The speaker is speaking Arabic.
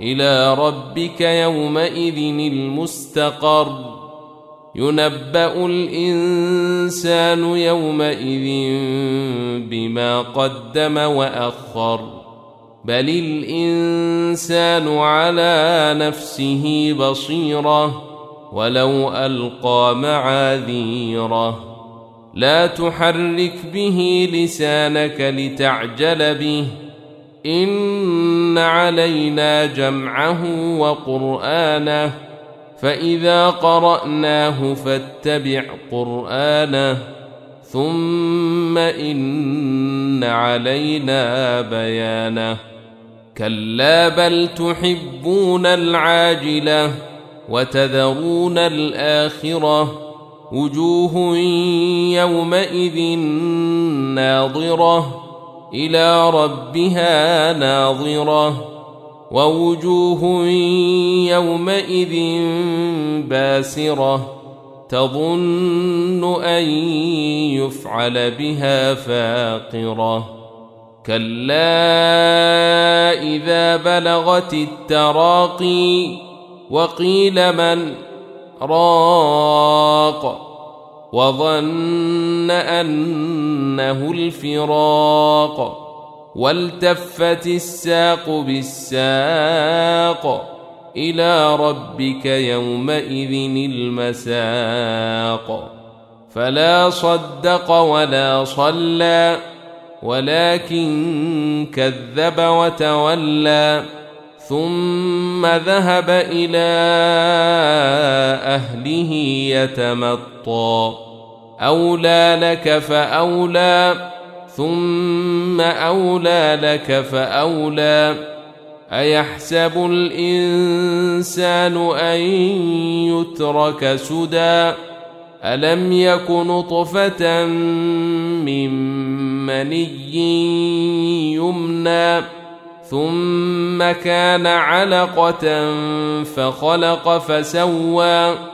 إلى ربك يومئذ المستقر. ينبأ الإنسان يومئذ بما قدم وأخر. بل الإنسان على نفسه بصيرة ولو ألقى معاذيره. لا تحرك به لسانك لتعجل به. ان علينا جمعه وقرانه فاذا قراناه فاتبع قرانه ثم ان علينا بيانه كلا بل تحبون العاجله وتذرون الاخره وجوه يومئذ ناظره إلى ربها ناظرة ووجوه يومئذ باسرة تظن أن يفعل بها فاقرة كلا إذا بلغت التراقي وقيل من راق وظن أنه الفراق والتفت الساق بالساق إلى ربك يومئذ المساق فلا صدق ولا صلى ولكن كذب وتولى ثم ذهب إلى أهله يتمطى أولى لك فأولى ثم أولى لك فأولى. أيحسب الإنسان أن يترك سدى؟ ألم يك نطفة من مني يمنى ثم كان علقة فخلق فسوى.